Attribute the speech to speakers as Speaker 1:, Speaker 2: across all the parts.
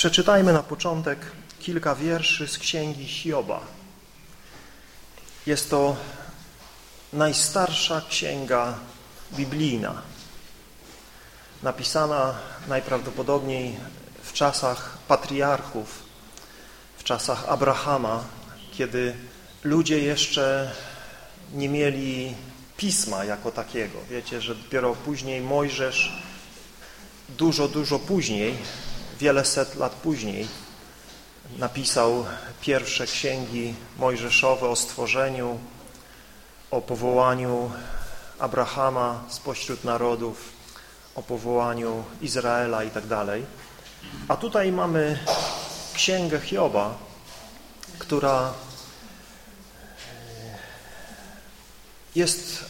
Speaker 1: Przeczytajmy na początek kilka wierszy z księgi Hioba. Jest to najstarsza księga biblijna, napisana najprawdopodobniej w czasach patriarchów, w czasach Abrahama, kiedy ludzie jeszcze nie mieli pisma jako takiego. Wiecie, że dopiero później Mojżesz, dużo, dużo później, wiele set lat później, napisał pierwsze księgi mojżeszowe o stworzeniu, o powołaniu Abrahama spośród narodów, o powołaniu Izraela i tak dalej. A tutaj mamy księgę Hioba, która jest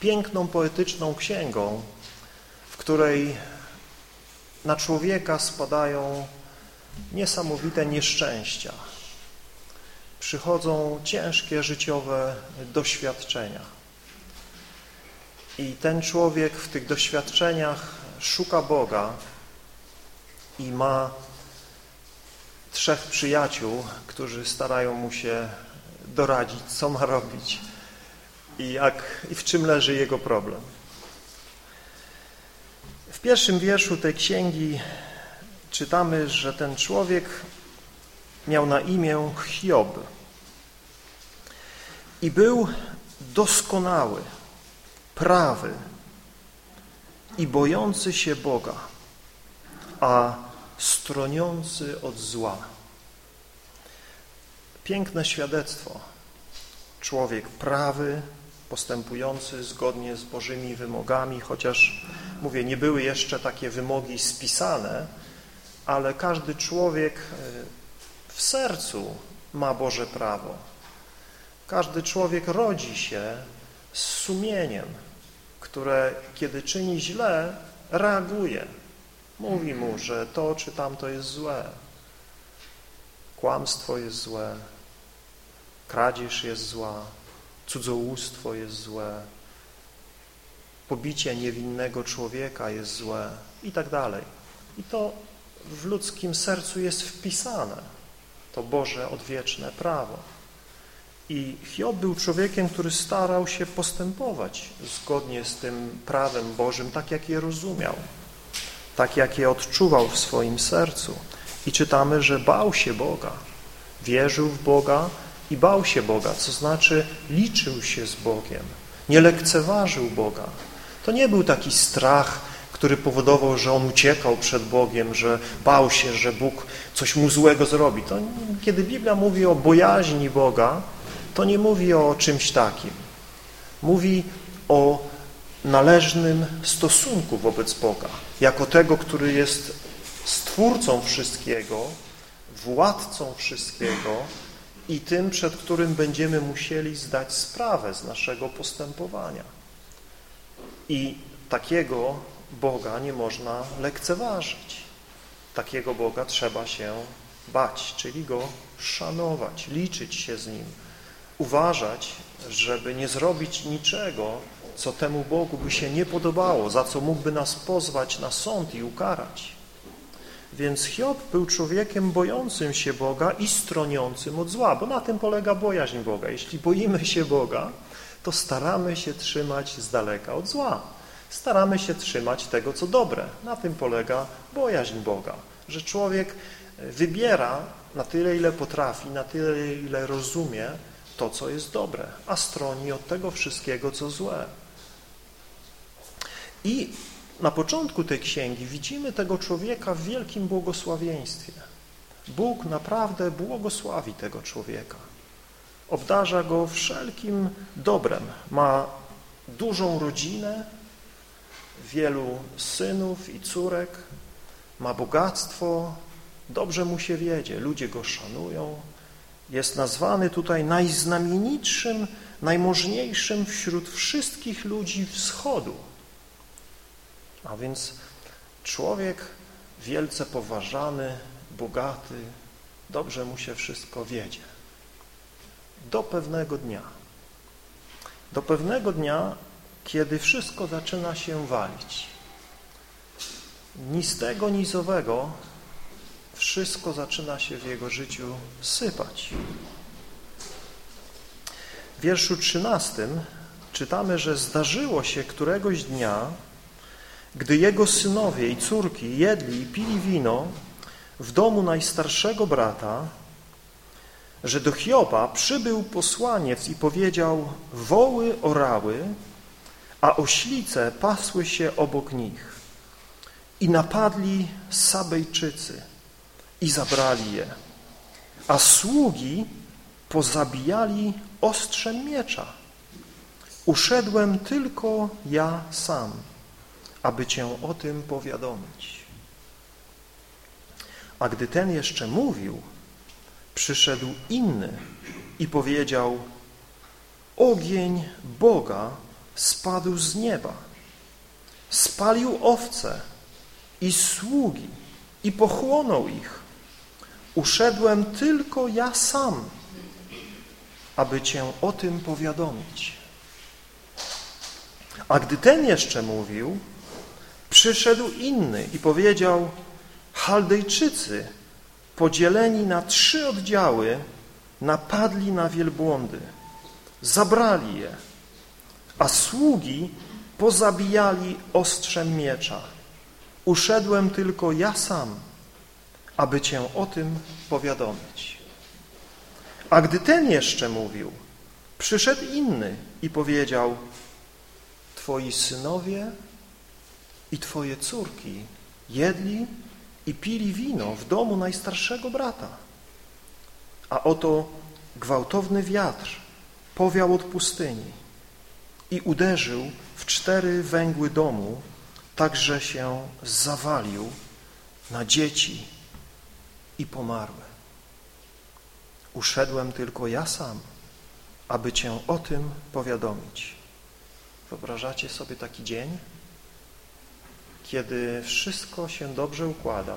Speaker 1: piękną, poetyczną księgą, w której na człowieka spadają niesamowite nieszczęścia. Przychodzą ciężkie życiowe doświadczenia. I ten człowiek w tych doświadczeniach szuka Boga i ma trzech przyjaciół, którzy starają mu się doradzić, co ma robić i, jak, i w czym leży jego problem. Pierwszym wierszu tej księgi czytamy, że ten człowiek miał na imię Hiob i był doskonały, prawy i bojący się Boga, a stroniący od zła. Piękne świadectwo. Człowiek prawy, postępujący zgodnie z Bożymi wymogami, chociaż, mówię, nie były jeszcze takie wymogi spisane, ale każdy człowiek e, w sercu ma Boże prawo. Każdy człowiek rodzi się z sumieniem, które kiedy czyni źle, reaguje. Mówi mu, że to czy tamto jest złe. Kłamstwo jest złe, kradzież jest zła, cudzołóstwo jest złe, pobicie niewinnego człowieka jest złe i tak dalej. I to w ludzkim sercu jest wpisane, to Boże odwieczne prawo. I Hiob był człowiekiem, który starał się postępować zgodnie z tym prawem Bożym, tak jak je rozumiał, tak jak je odczuwał w swoim sercu. I czytamy, że bał się Boga, wierzył w Boga i bał się Boga, co znaczy liczył się z Bogiem, nie lekceważył Boga. To nie był taki strach, który powodował, że on uciekał przed Bogiem, że bał się, że Bóg coś mu złego zrobi. To kiedy Biblia mówi o bojaźni Boga, to nie mówi o czymś takim. Mówi o należnym stosunku wobec Boga, jako tego, który jest stwórcą wszystkiego, władcą wszystkiego i tym, przed którym będziemy musieli zdać sprawę z naszego postępowania. I takiego Boga nie można lekceważyć. Takiego Boga trzeba się bać, czyli Go szanować, liczyć się z Nim, uważać, żeby nie zrobić niczego, co temu Bogu by się nie podobało, za co mógłby nas pozwać na sąd i ukarać. Więc Hiob był człowiekiem bojącym się Boga i stroniącym od zła, bo na tym polega bojaźń Boga. Jeśli boimy się Boga, to staramy się trzymać z daleka od zła. Staramy się trzymać tego, co dobre. Na tym polega bojaźń Boga, że człowiek wybiera na tyle, ile potrafi, na tyle, ile rozumie to, co jest dobre, a stroni od tego wszystkiego, co złe. I na początku tej księgi widzimy tego człowieka w wielkim błogosławieństwie. Bóg naprawdę błogosławi tego człowieka. Obdarza go wszelkim dobrem. Ma dużą rodzinę, wielu synów i córek, ma bogactwo, dobrze mu się wiedzie, ludzie go szanują. Jest nazwany tutaj najznamienitszym, najmożniejszym wśród wszystkich ludzi wschodu. A więc człowiek wielce poważany, bogaty, dobrze mu się wszystko wiedzie. Do pewnego dnia. Do pewnego dnia, kiedy wszystko zaczyna się walić. Ni z wszystko zaczyna się w jego życiu sypać. W wierszu trzynastym czytamy, że zdarzyło się któregoś dnia, gdy jego synowie i córki jedli i pili wino w domu najstarszego brata, że do Hioba przybył posłaniec i powiedział, woły orały, a oślice pasły się obok nich. I napadli Sabejczycy i zabrali je, a sługi pozabijali ostrzem miecza. Uszedłem tylko ja sam, aby Cię o tym powiadomić. A gdy ten jeszcze mówił, przyszedł inny i powiedział Ogień Boga spadł z nieba, spalił owce i sługi i pochłonął ich. Uszedłem tylko ja sam, aby Cię o tym powiadomić. A gdy ten jeszcze mówił, przyszedł inny i powiedział Chaldejczycy podzieleni na trzy oddziały napadli na wielbłądy, zabrali je, a sługi pozabijali ostrzem miecza. Uszedłem tylko ja sam, aby Cię o tym powiadomić. A gdy ten jeszcze mówił, przyszedł inny i powiedział, Twoi synowie i Twoje córki jedli i pili wino w domu najstarszego brata. A oto gwałtowny wiatr powiał od pustyni i uderzył w cztery węgły domu, tak że się zawalił na dzieci i pomarły. Uszedłem tylko ja sam, aby Cię o tym powiadomić. Wyobrażacie sobie taki dzień? Kiedy wszystko się dobrze układa,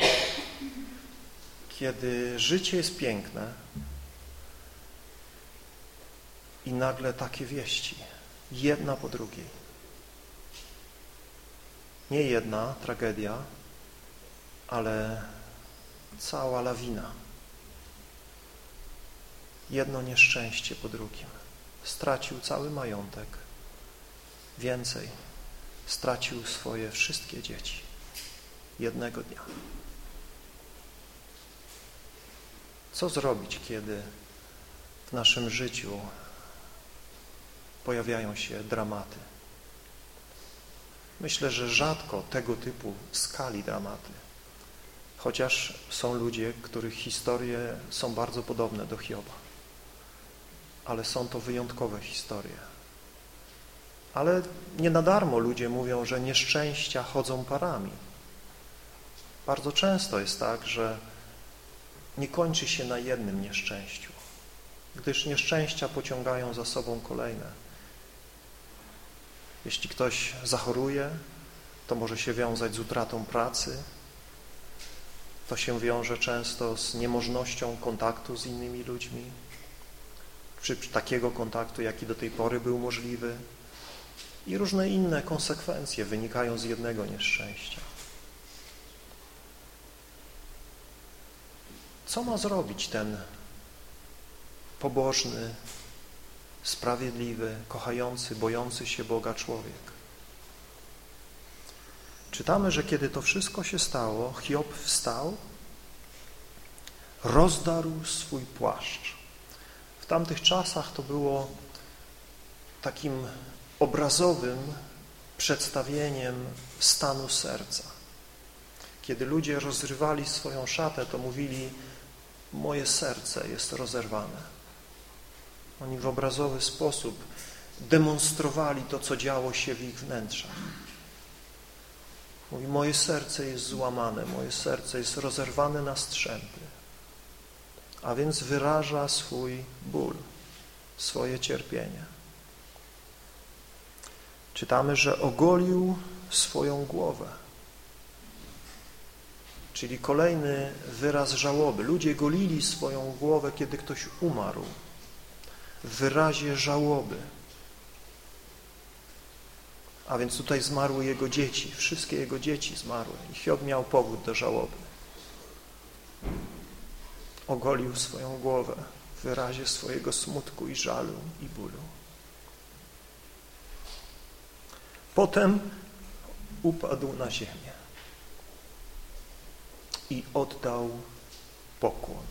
Speaker 1: kiedy życie jest piękne i nagle takie wieści, jedna po drugiej. Nie jedna tragedia, ale cała lawina. Jedno nieszczęście po drugim. Stracił cały majątek. Więcej stracił swoje wszystkie dzieci jednego dnia. Co zrobić, kiedy w naszym życiu pojawiają się dramaty? Myślę, że rzadko tego typu skali dramaty, chociaż są ludzie, których historie są bardzo podobne do Hioba, ale są to wyjątkowe historie ale nie na darmo ludzie mówią, że nieszczęścia chodzą parami. Bardzo często jest tak, że nie kończy się na jednym nieszczęściu, gdyż nieszczęścia pociągają za sobą kolejne. Jeśli ktoś zachoruje, to może się wiązać z utratą pracy, to się wiąże często z niemożnością kontaktu z innymi ludźmi, czy takiego kontaktu, jaki do tej pory był możliwy, i różne inne konsekwencje wynikają z jednego nieszczęścia. Co ma zrobić ten pobożny, sprawiedliwy, kochający, bojący się Boga człowiek? Czytamy, że kiedy to wszystko się stało, Hiob wstał, rozdarł swój płaszcz. W tamtych czasach to było takim obrazowym przedstawieniem stanu serca. Kiedy ludzie rozrywali swoją szatę, to mówili moje serce jest rozerwane. Oni w obrazowy sposób demonstrowali to, co działo się w ich wnętrzach. Mówi, moje serce jest złamane, moje serce jest rozerwane na strzępy. A więc wyraża swój ból, swoje cierpienie czytamy, że ogolił swoją głowę. Czyli kolejny wyraz żałoby. Ludzie golili swoją głowę, kiedy ktoś umarł. W wyrazie żałoby. A więc tutaj zmarły jego dzieci. Wszystkie jego dzieci zmarły. I Hiob miał powód do żałoby. ogolił swoją głowę w wyrazie swojego smutku i żalu i bólu. Potem upadł na ziemię i oddał pokłon.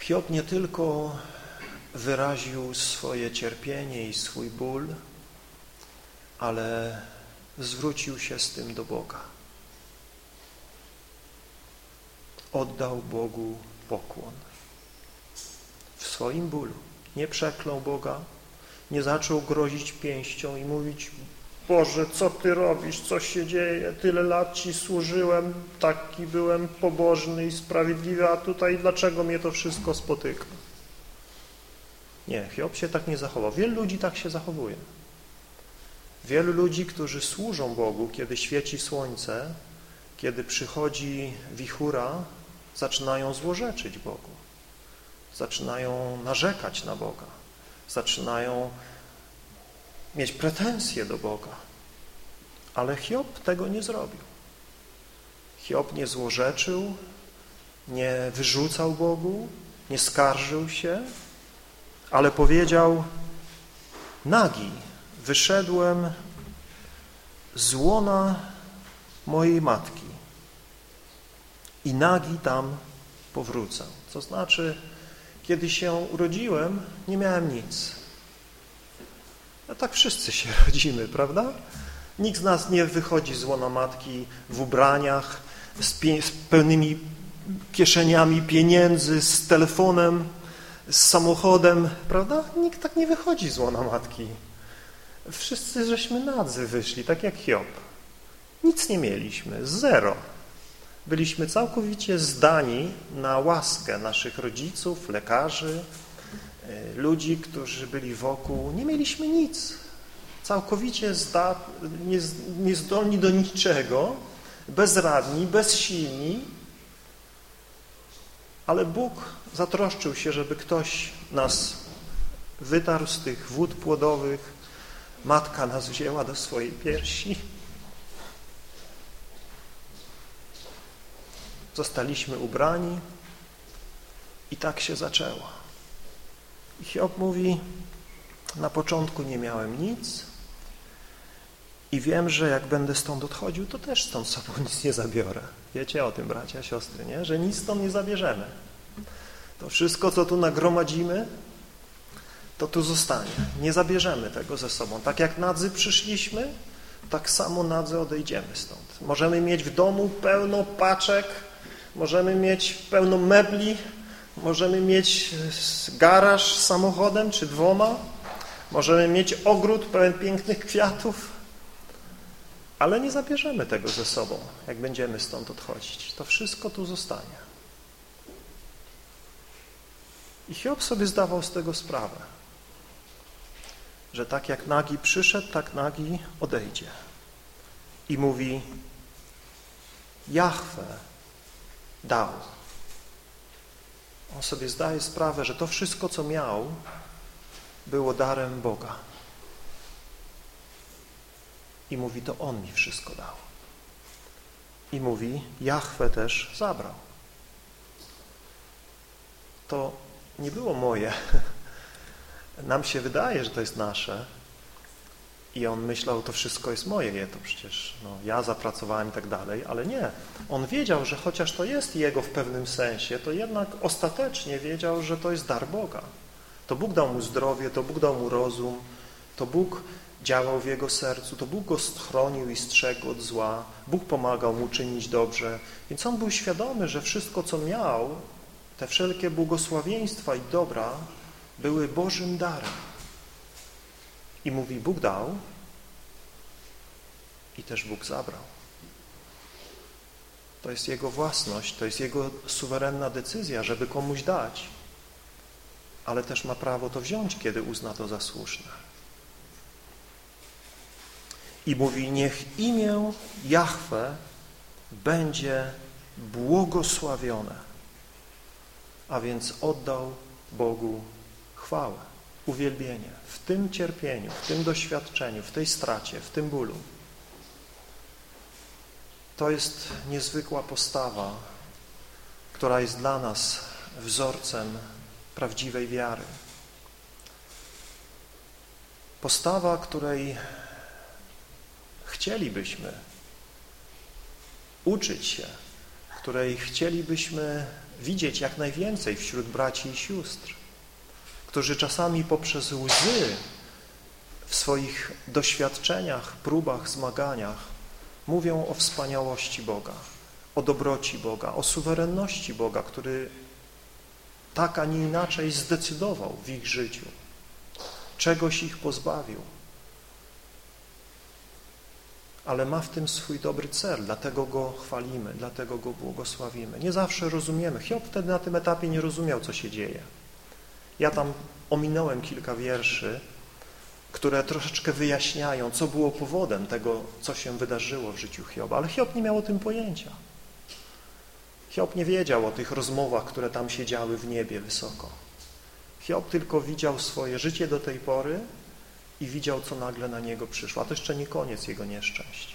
Speaker 1: Hiob nie tylko wyraził swoje cierpienie i swój ból, ale zwrócił się z tym do Boga. Oddał Bogu pokłon w swoim bólu. Nie przeklął Boga, nie zaczął grozić pięścią i mówić Boże, co Ty robisz, co się dzieje, tyle lat Ci służyłem, taki byłem pobożny i sprawiedliwy, a tutaj dlaczego mnie to wszystko spotyka? Nie, Hiob się tak nie zachował. Wielu ludzi tak się zachowuje. Wielu ludzi, którzy służą Bogu, kiedy świeci słońce, kiedy przychodzi wichura, zaczynają złorzeczyć Bogu. Zaczynają narzekać na Boga. Zaczynają mieć pretensje do Boga. Ale Hiob tego nie zrobił. Hiob nie złorzeczył, nie wyrzucał Bogu, nie skarżył się, ale powiedział nagi wyszedłem z łona mojej matki i nagi tam powrócę. Co znaczy, kiedy się urodziłem, nie miałem nic. No tak wszyscy się rodzimy, prawda? Nikt z nas nie wychodzi z łona matki w ubraniach, z, z pełnymi kieszeniami pieniędzy, z telefonem, z samochodem, prawda? Nikt tak nie wychodzi z łona matki. Wszyscy żeśmy nadzy wyszli, tak jak Hiob. Nic nie mieliśmy, zero. Byliśmy całkowicie zdani na łaskę naszych rodziców, lekarzy, e, ludzi, którzy byli wokół. Nie mieliśmy nic. Całkowicie niezdolni do niczego, bezradni, bezsilni, ale Bóg zatroszczył się, żeby ktoś nas wytarł z tych wód płodowych, matka nas wzięła do swojej piersi. Zostaliśmy ubrani i tak się zaczęło. I Hiob mówi, na początku nie miałem nic i wiem, że jak będę stąd odchodził, to też stąd sobą nic nie zabiorę. Wiecie o tym, bracia, siostry, nie? że nic stąd nie zabierzemy. To wszystko, co tu nagromadzimy, to tu zostanie. Nie zabierzemy tego ze sobą. Tak jak nadzy przyszliśmy, tak samo nadzy odejdziemy stąd. Możemy mieć w domu pełno paczek, możemy mieć pełno mebli, możemy mieć garaż z samochodem czy dwoma, możemy mieć ogród pełen pięknych kwiatów, ale nie zabierzemy tego ze sobą, jak będziemy stąd odchodzić. To wszystko tu zostanie. I Hiob sobie zdawał z tego sprawę że tak jak nagi przyszedł, tak nagi odejdzie. I mówi, Jahwe dał. On sobie zdaje sprawę, że to wszystko, co miał, było darem Boga. I mówi, to On mi wszystko dał. I mówi, Jahwe też zabrał. To nie było moje, nam się wydaje, że to jest nasze i on myślał, to wszystko jest moje, to przecież no, ja zapracowałem i tak dalej, ale nie. On wiedział, że chociaż to jest jego w pewnym sensie, to jednak ostatecznie wiedział, że to jest dar Boga. To Bóg dał mu zdrowie, to Bóg dał mu rozum, to Bóg działał w jego sercu, to Bóg go chronił i strzegł od zła, Bóg pomagał mu czynić dobrze, więc on był świadomy, że wszystko, co miał, te wszelkie błogosławieństwa i dobra były Bożym darem. I mówi, Bóg dał i też Bóg zabrał. To jest Jego własność, to jest Jego suwerenna decyzja, żeby komuś dać, ale też ma prawo to wziąć, kiedy uzna to za słuszne. I mówi, niech imię Jahwe będzie błogosławione. A więc oddał Bogu chwałę, uwielbienie w tym cierpieniu, w tym doświadczeniu, w tej stracie, w tym bólu. To jest niezwykła postawa, która jest dla nas wzorcem prawdziwej wiary. Postawa, której chcielibyśmy uczyć się, której chcielibyśmy widzieć jak najwięcej wśród braci i sióstr, którzy czasami poprzez łzy w swoich doświadczeniach, próbach, zmaganiach mówią o wspaniałości Boga, o dobroci Boga, o suwerenności Boga, który tak, a nie inaczej zdecydował w ich życiu, czegoś ich pozbawił. Ale ma w tym swój dobry cel, dlatego Go chwalimy, dlatego Go błogosławimy. Nie zawsze rozumiemy. Hiob wtedy na tym etapie nie rozumiał, co się dzieje. Ja tam ominąłem kilka wierszy, które troszeczkę wyjaśniają, co było powodem tego, co się wydarzyło w życiu Hioba, ale Hiob nie miał o tym pojęcia. Hiob nie wiedział o tych rozmowach, które tam się działy w niebie wysoko. Hiob tylko widział swoje życie do tej pory i widział, co nagle na niego przyszło. A to jeszcze nie koniec jego nieszczęść.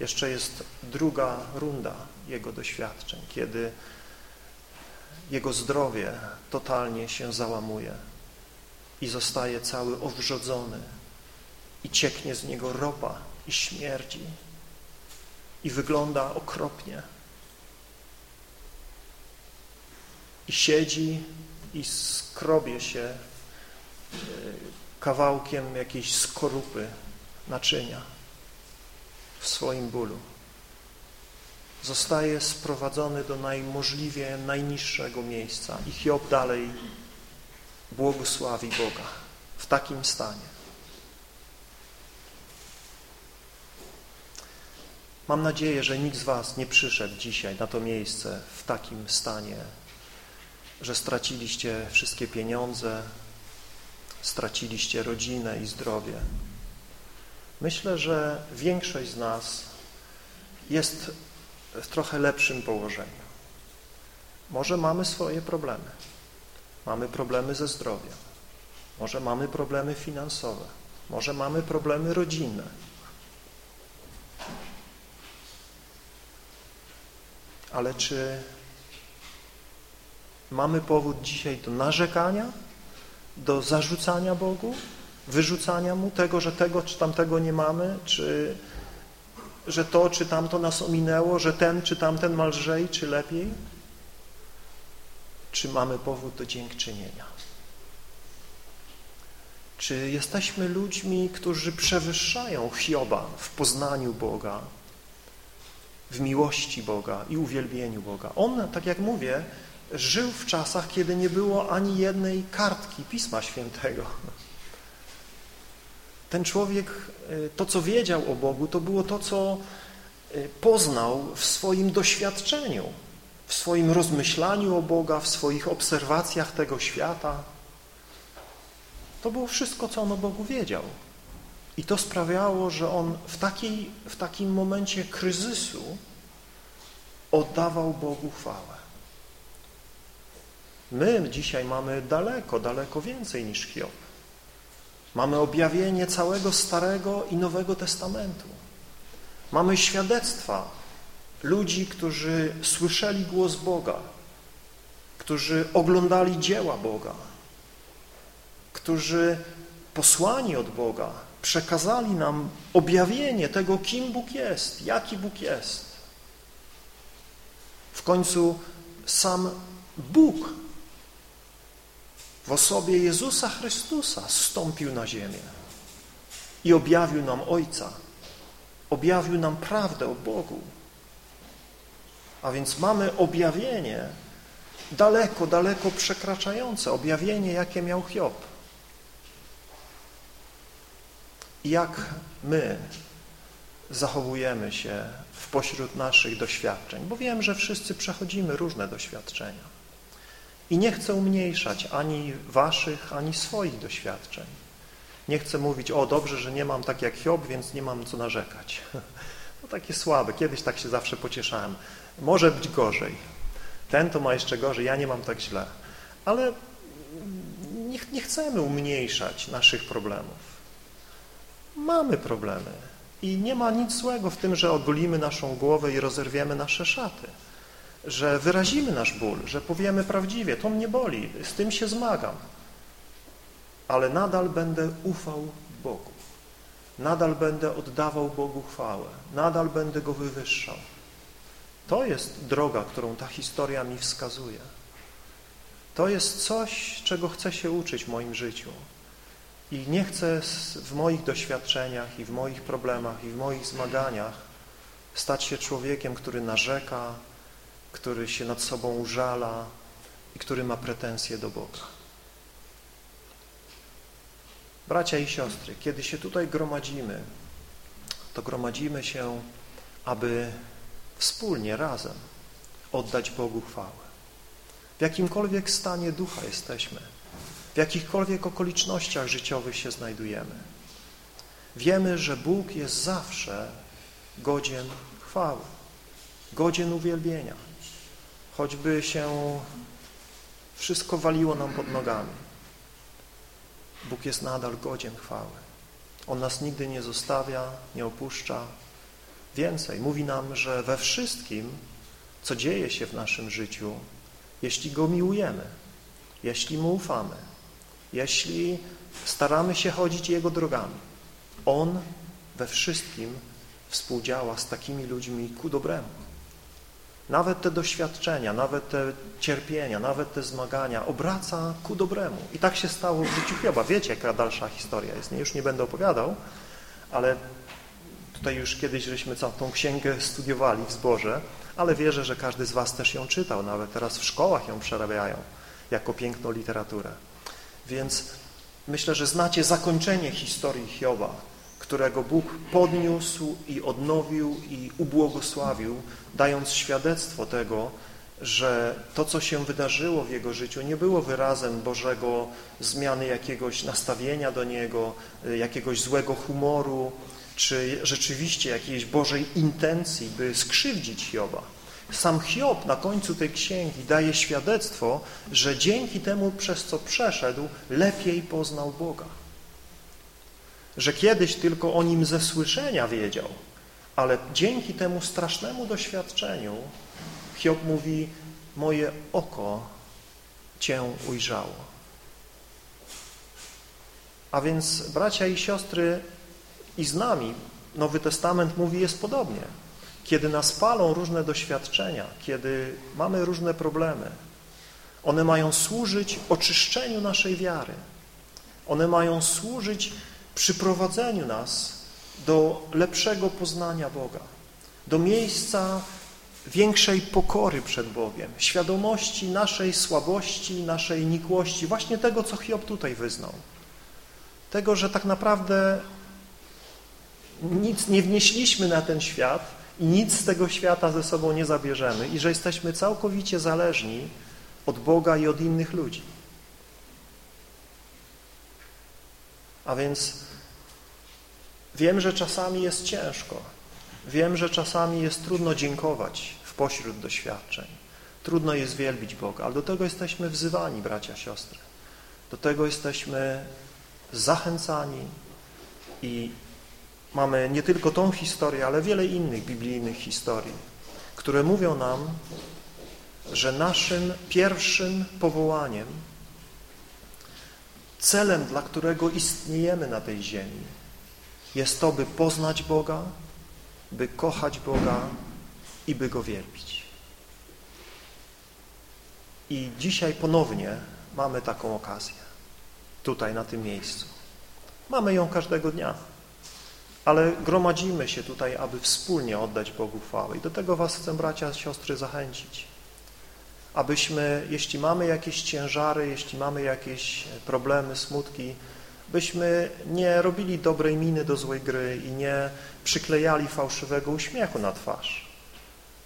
Speaker 1: Jeszcze jest druga runda jego doświadczeń, kiedy jego zdrowie totalnie się załamuje i zostaje cały owrzodzony i cieknie z niego ropa i śmierdzi i wygląda okropnie. I siedzi i skrobie się e, kawałkiem jakiejś skorupy naczynia w swoim bólu. Zostaje sprowadzony do najmożliwie najniższego miejsca i Hiob dalej błogosławi Boga w takim stanie. Mam nadzieję, że nikt z Was nie przyszedł dzisiaj na to miejsce w takim stanie, że straciliście wszystkie pieniądze, straciliście rodzinę i zdrowie. Myślę, że większość z nas jest w trochę lepszym położeniu. Może mamy swoje problemy. Mamy problemy ze zdrowiem. Może mamy problemy finansowe. Może mamy problemy rodzinne. Ale czy mamy powód dzisiaj do narzekania, do zarzucania Bogu, wyrzucania Mu tego, że tego czy tamtego nie mamy, czy że to czy tamto nas ominęło, że ten czy tamten ma lżej czy lepiej? Czy mamy powód do dziękczynienia? Czy jesteśmy ludźmi, którzy przewyższają Hioba w poznaniu Boga, w miłości Boga i uwielbieniu Boga? On, tak jak mówię, żył w czasach, kiedy nie było ani jednej kartki Pisma Świętego. Ten człowiek, y, to co wiedział o Bogu, to było to, co y, poznał w swoim doświadczeniu w swoim rozmyślaniu o Boga, w swoich obserwacjach tego świata. To było wszystko, co on o Bogu wiedział. I to sprawiało, że on w, takiej, w takim momencie kryzysu oddawał Bogu chwałę. My dzisiaj mamy daleko, daleko więcej niż Hiob. Mamy objawienie całego Starego i Nowego Testamentu. Mamy świadectwa ludzi, którzy słyszeli głos Boga, którzy oglądali dzieła Boga, którzy posłani od Boga przekazali nam objawienie tego, kim Bóg jest, jaki Bóg jest. W końcu sam Bóg w osobie Jezusa Chrystusa stąpił na ziemię i objawił nam Ojca, objawił nam prawdę o Bogu. A więc mamy objawienie daleko, daleko przekraczające objawienie, jakie miał Hiob. Jak my zachowujemy się w pośród naszych doświadczeń, bo wiem, że wszyscy przechodzimy różne doświadczenia. I nie chcę umniejszać ani waszych, ani swoich doświadczeń. Nie chcę mówić, o dobrze, że nie mam tak jak Hiob, więc nie mam co narzekać. No takie słabe, kiedyś tak się zawsze pocieszałem. Może być gorzej. Ten to ma jeszcze gorzej, ja nie mam tak źle. Ale nie, nie chcemy umniejszać naszych problemów. Mamy problemy I nie ma nic złego w tym, że ogolimy naszą głowę i rozerwiemy nasze szaty, że wyrazimy nasz ból, że powiemy prawdziwie, to mnie boli, z tym się zmagam, ale nadal będę ufał Bogu. Nadal będę oddawał Bogu chwałę, nadal będę Go wywyższał. To jest droga, którą ta historia mi wskazuje. To jest coś, czego chcę się uczyć w moim życiu. I nie chcę w moich doświadczeniach i w moich problemach i w moich zmaganiach stać się człowiekiem, który narzeka, który się nad sobą użala i który ma pretensje do Boga. Bracia i siostry, kiedy się tutaj gromadzimy, to gromadzimy się, aby wspólnie, razem oddać Bogu chwałę. W jakimkolwiek stanie ducha jesteśmy, w jakichkolwiek okolicznościach życiowych się znajdujemy. Wiemy, że Bóg jest zawsze godzien chwały, godzien uwielbienia, choćby się wszystko waliło nam pod nogami. Bóg jest nadal godzien chwały. On nas nigdy nie zostawia, nie opuszcza. Więcej, mówi nam, że we wszystkim, co dzieje się w naszym życiu, jeśli Go miłujemy, jeśli Mu ufamy, jeśli staramy się chodzić Jego drogami, On we wszystkim współdziała z takimi ludźmi ku dobremu. Nawet te doświadczenia, nawet te cierpienia, nawet te zmagania obraca ku dobremu. I tak się stało w życiu Hioba. Wiecie, jaka dalsza historia jest. Nie, już nie będę opowiadał, ale tutaj już kiedyś żeśmy całą tą księgę studiowali w zborze, ale wierzę, że każdy z Was też ją czytał. Nawet teraz w szkołach ją przerabiają jako piękną literaturę. Więc myślę, że znacie zakończenie historii Hioba, którego Bóg podniósł i odnowił i ubłogosławił, dając świadectwo tego, że to, co się wydarzyło w jego życiu, nie było wyrazem Bożego zmiany jakiegoś nastawienia do Niego, jakiegoś złego humoru, czy rzeczywiście jakiejś Bożej intencji, by skrzywdzić Hioba. Sam Hiob na końcu tej księgi daje świadectwo, że dzięki temu, przez co przeszedł, lepiej poznał Boga. Że kiedyś tylko o Nim ze słyszenia wiedział, ale dzięki temu strasznemu doświadczeniu Hiob mówi, moje oko Cię ujrzało. A więc, bracia i siostry, i z nami, Nowy Testament mówi, jest podobnie. Kiedy nas palą różne doświadczenia, kiedy mamy różne problemy, one mają służyć oczyszczeniu naszej wiary. One mają służyć przyprowadzeniu nas do lepszego poznania Boga, do miejsca większej pokory przed Bogiem, świadomości naszej słabości, naszej nikłości, właśnie tego, co Hiob tutaj wyznał. Tego, że tak naprawdę nic nie wnieśliśmy na ten świat i nic z tego świata ze sobą nie zabierzemy i że jesteśmy całkowicie zależni od Boga i od innych ludzi. A więc wiem, że czasami jest ciężko. Wiem, że czasami jest trudno dziękować w pośród doświadczeń. Trudno jest wielbić Boga, ale do tego jesteśmy wzywani, bracia, siostry. Do tego jesteśmy zachęcani i mamy nie tylko tą historię, ale wiele innych biblijnych historii, które mówią nam, że naszym pierwszym powołaniem, celem, dla którego istniejemy na tej ziemi, jest to, by poznać Boga, by kochać Boga i by Go wielbić. I dzisiaj ponownie mamy taką okazję, tutaj na tym miejscu. Mamy ją każdego dnia ale gromadzimy się tutaj, aby wspólnie oddać Bogu chwałę. I do tego was chcę, bracia, siostry, zachęcić. Abyśmy, jeśli mamy jakieś ciężary, jeśli mamy jakieś problemy, smutki, byśmy nie robili dobrej miny do złej gry i nie przyklejali fałszywego uśmiechu na twarz.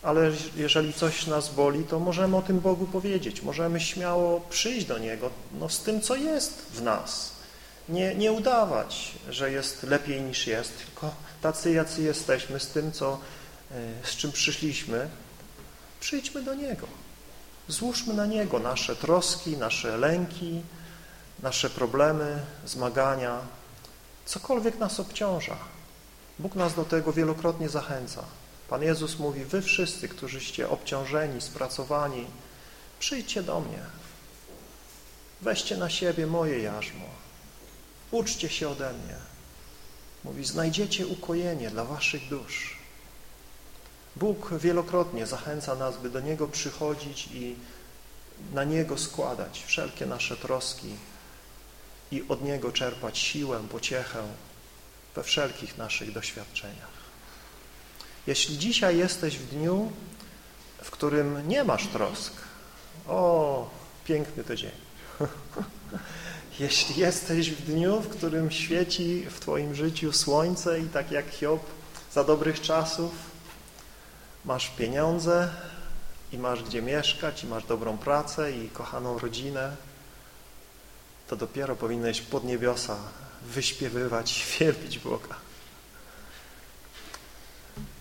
Speaker 1: Ale jeżeli coś nas boli, to możemy o tym Bogu powiedzieć. Możemy śmiało przyjść do Niego no, z tym, co jest w nas nie, nie udawać, że jest lepiej niż jest, tylko tacy, jacy jesteśmy, z tym, co, e, z czym przyszliśmy, przyjdźmy do Niego. Złóżmy na Niego nasze troski, nasze lęki, nasze problemy, zmagania, cokolwiek nas obciąża. Bóg nas do tego wielokrotnie zachęca. Pan Jezus mówi, wy wszyscy, którzyście obciążeni, spracowani, przyjdźcie do mnie. Weźcie na siebie moje jarzmo. Uczcie się ode mnie. Mówi, znajdziecie ukojenie dla waszych dusz. Bóg wielokrotnie zachęca nas, by do Niego przychodzić i na Niego składać wszelkie nasze troski i od Niego czerpać siłę, pociechę we wszelkich naszych doświadczeniach. Jeśli dzisiaj jesteś w dniu, w którym nie masz trosk, o, piękny to dzień. Jeśli jesteś w dniu, w którym świeci w Twoim życiu słońce i tak jak Hiob za dobrych czasów masz pieniądze i masz gdzie mieszkać i masz dobrą pracę i kochaną rodzinę, to dopiero powinieneś pod niebiosa wyśpiewywać, wielbić Boga.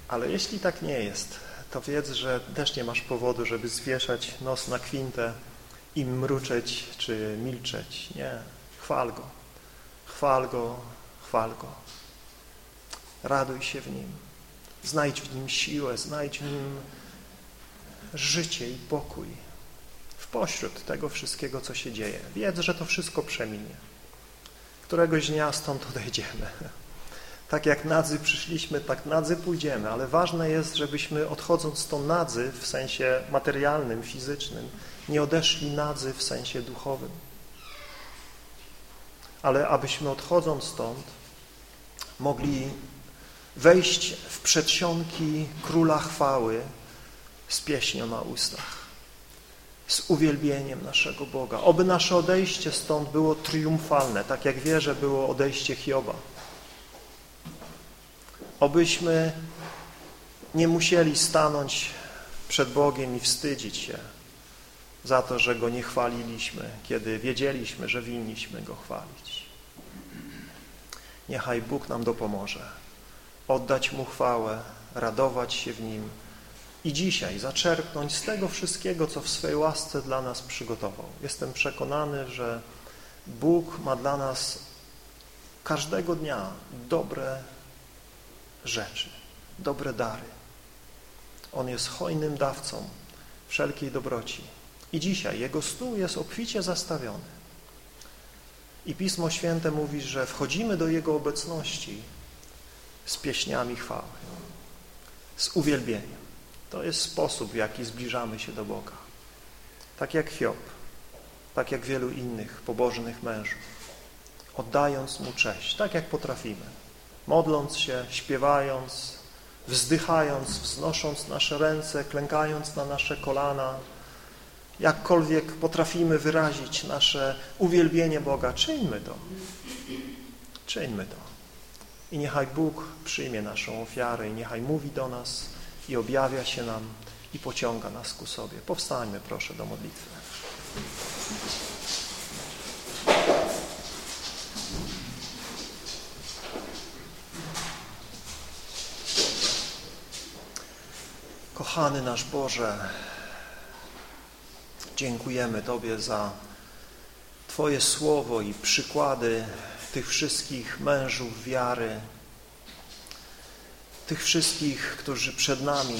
Speaker 1: Ale jeśli tak nie jest, to wiedz, że też nie masz powodu, żeby zwieszać nos na kwintę i mruczeć czy milczeć. Nie. Chwal Go. Chwal Go, chwal Go. Raduj się w Nim. Znajdź w Nim siłę, znajdź w Nim życie i pokój pośród tego wszystkiego, co się dzieje. Wiedz, że to wszystko przeminie. Któregoś dnia stąd odejdziemy. Tak jak nadzy przyszliśmy, tak nadzy pójdziemy, ale ważne jest, żebyśmy odchodząc stąd nadzy w sensie materialnym, fizycznym, nie odeszli nadzy w sensie duchowym. Ale abyśmy odchodząc stąd mogli wejść w przedsionki Króla Chwały z pieśnią na ustach, z uwielbieniem naszego Boga. Oby nasze odejście stąd było triumfalne, tak jak wierzę było odejście Hioba. Obyśmy nie musieli stanąć przed Bogiem i wstydzić się za to, że Go nie chwaliliśmy, kiedy wiedzieliśmy, że winniśmy Go chwalić. Niechaj Bóg nam dopomoże oddać Mu chwałę, radować się w Nim i dzisiaj zaczerpnąć z tego wszystkiego, co w swej łasce dla nas przygotował. Jestem przekonany, że Bóg ma dla nas każdego dnia dobre rzeczy, dobre dary. On jest hojnym dawcą wszelkiej dobroci. I dzisiaj Jego stół jest obficie zastawiony. I Pismo Święte mówi, że wchodzimy do Jego obecności z pieśniami chwały, z uwielbieniem. To jest sposób, w jaki zbliżamy się do Boga. Tak jak Hiob, tak jak wielu innych pobożnych mężów, oddając Mu cześć, tak jak potrafimy modląc się, śpiewając, wzdychając, wznosząc nasze ręce, klękając na nasze kolana, jakkolwiek potrafimy wyrazić nasze uwielbienie Boga, czyńmy to. Czyńmy to. I niechaj Bóg przyjmie naszą ofiarę i niechaj mówi do nas i objawia się nam i pociąga nas ku sobie. Powstańmy proszę do modlitwy. Kochany nasz Boże, dziękujemy Tobie za Twoje słowo i przykłady tych wszystkich mężów wiary, tych wszystkich, którzy przed nami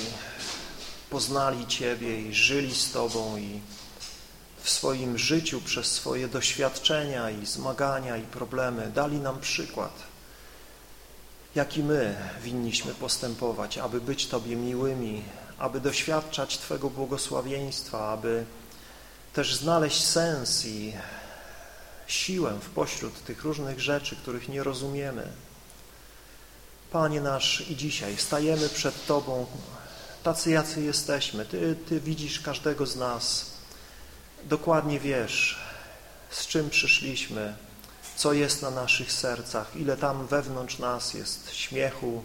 Speaker 1: poznali Ciebie i żyli z Tobą i w swoim życiu przez swoje doświadczenia i zmagania i problemy dali nam przykład, jaki my winniśmy postępować, aby być Tobie miłymi, aby doświadczać Twego błogosławieństwa, aby też znaleźć sens i siłę w pośród tych różnych rzeczy, których nie rozumiemy. Panie nasz, i dzisiaj stajemy przed Tobą, tacy jacy jesteśmy. Ty, Ty widzisz każdego z nas, dokładnie wiesz, z czym przyszliśmy, co jest na naszych sercach, ile tam wewnątrz nas jest śmiechu,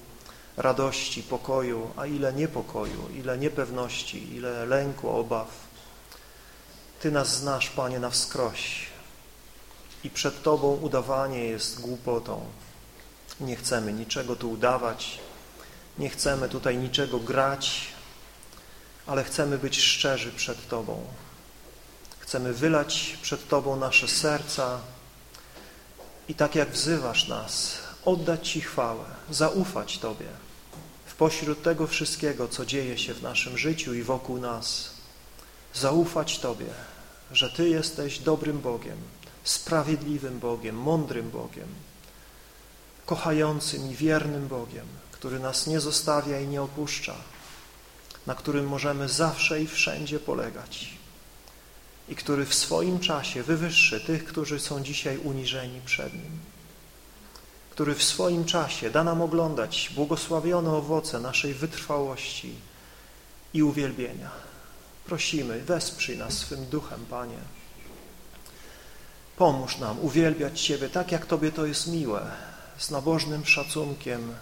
Speaker 1: radości, pokoju, a ile niepokoju, ile niepewności, ile lęku, obaw. Ty nas znasz, Panie, na wskroś i przed Tobą udawanie jest głupotą. Nie chcemy niczego tu udawać, nie chcemy tutaj niczego grać, ale chcemy być szczerzy przed Tobą. Chcemy wylać przed Tobą nasze serca i tak jak wzywasz nas, oddać Ci chwałę, zaufać Tobie w pośród tego wszystkiego, co dzieje się w naszym życiu i wokół nas. Zaufać Tobie, że Ty jesteś dobrym Bogiem, sprawiedliwym Bogiem, mądrym Bogiem, kochającym i wiernym Bogiem, który nas nie zostawia i nie opuszcza, na którym możemy zawsze i wszędzie polegać i który w swoim czasie wywyższy tych, którzy są dzisiaj uniżeni przed Nim, który w swoim czasie da nam oglądać błogosławione owoce naszej wytrwałości i uwielbienia. Prosimy, wesprzyj nas swym duchem, Panie. Pomóż nam uwielbiać Ciebie tak, jak Tobie to jest miłe, z nabożnym szacunkiem,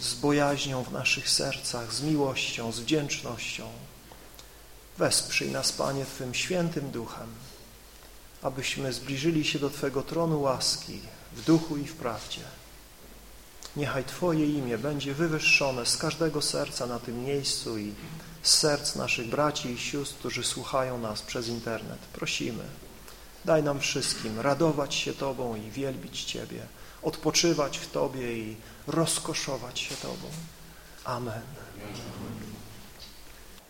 Speaker 1: z bojaźnią w naszych sercach, z miłością, z wdzięcznością. Wesprzyj nas, Panie, Twym świętym duchem, abyśmy zbliżyli się do Twego tronu łaski w duchu i w prawdzie. Niechaj Twoje imię będzie wywyższone z każdego serca na tym miejscu i z serc naszych braci i sióstr, którzy słuchają nas przez internet. Prosimy, daj nam wszystkim radować się Tobą i wielbić Ciebie, odpoczywać w Tobie i rozkoszować się Tobą. Amen.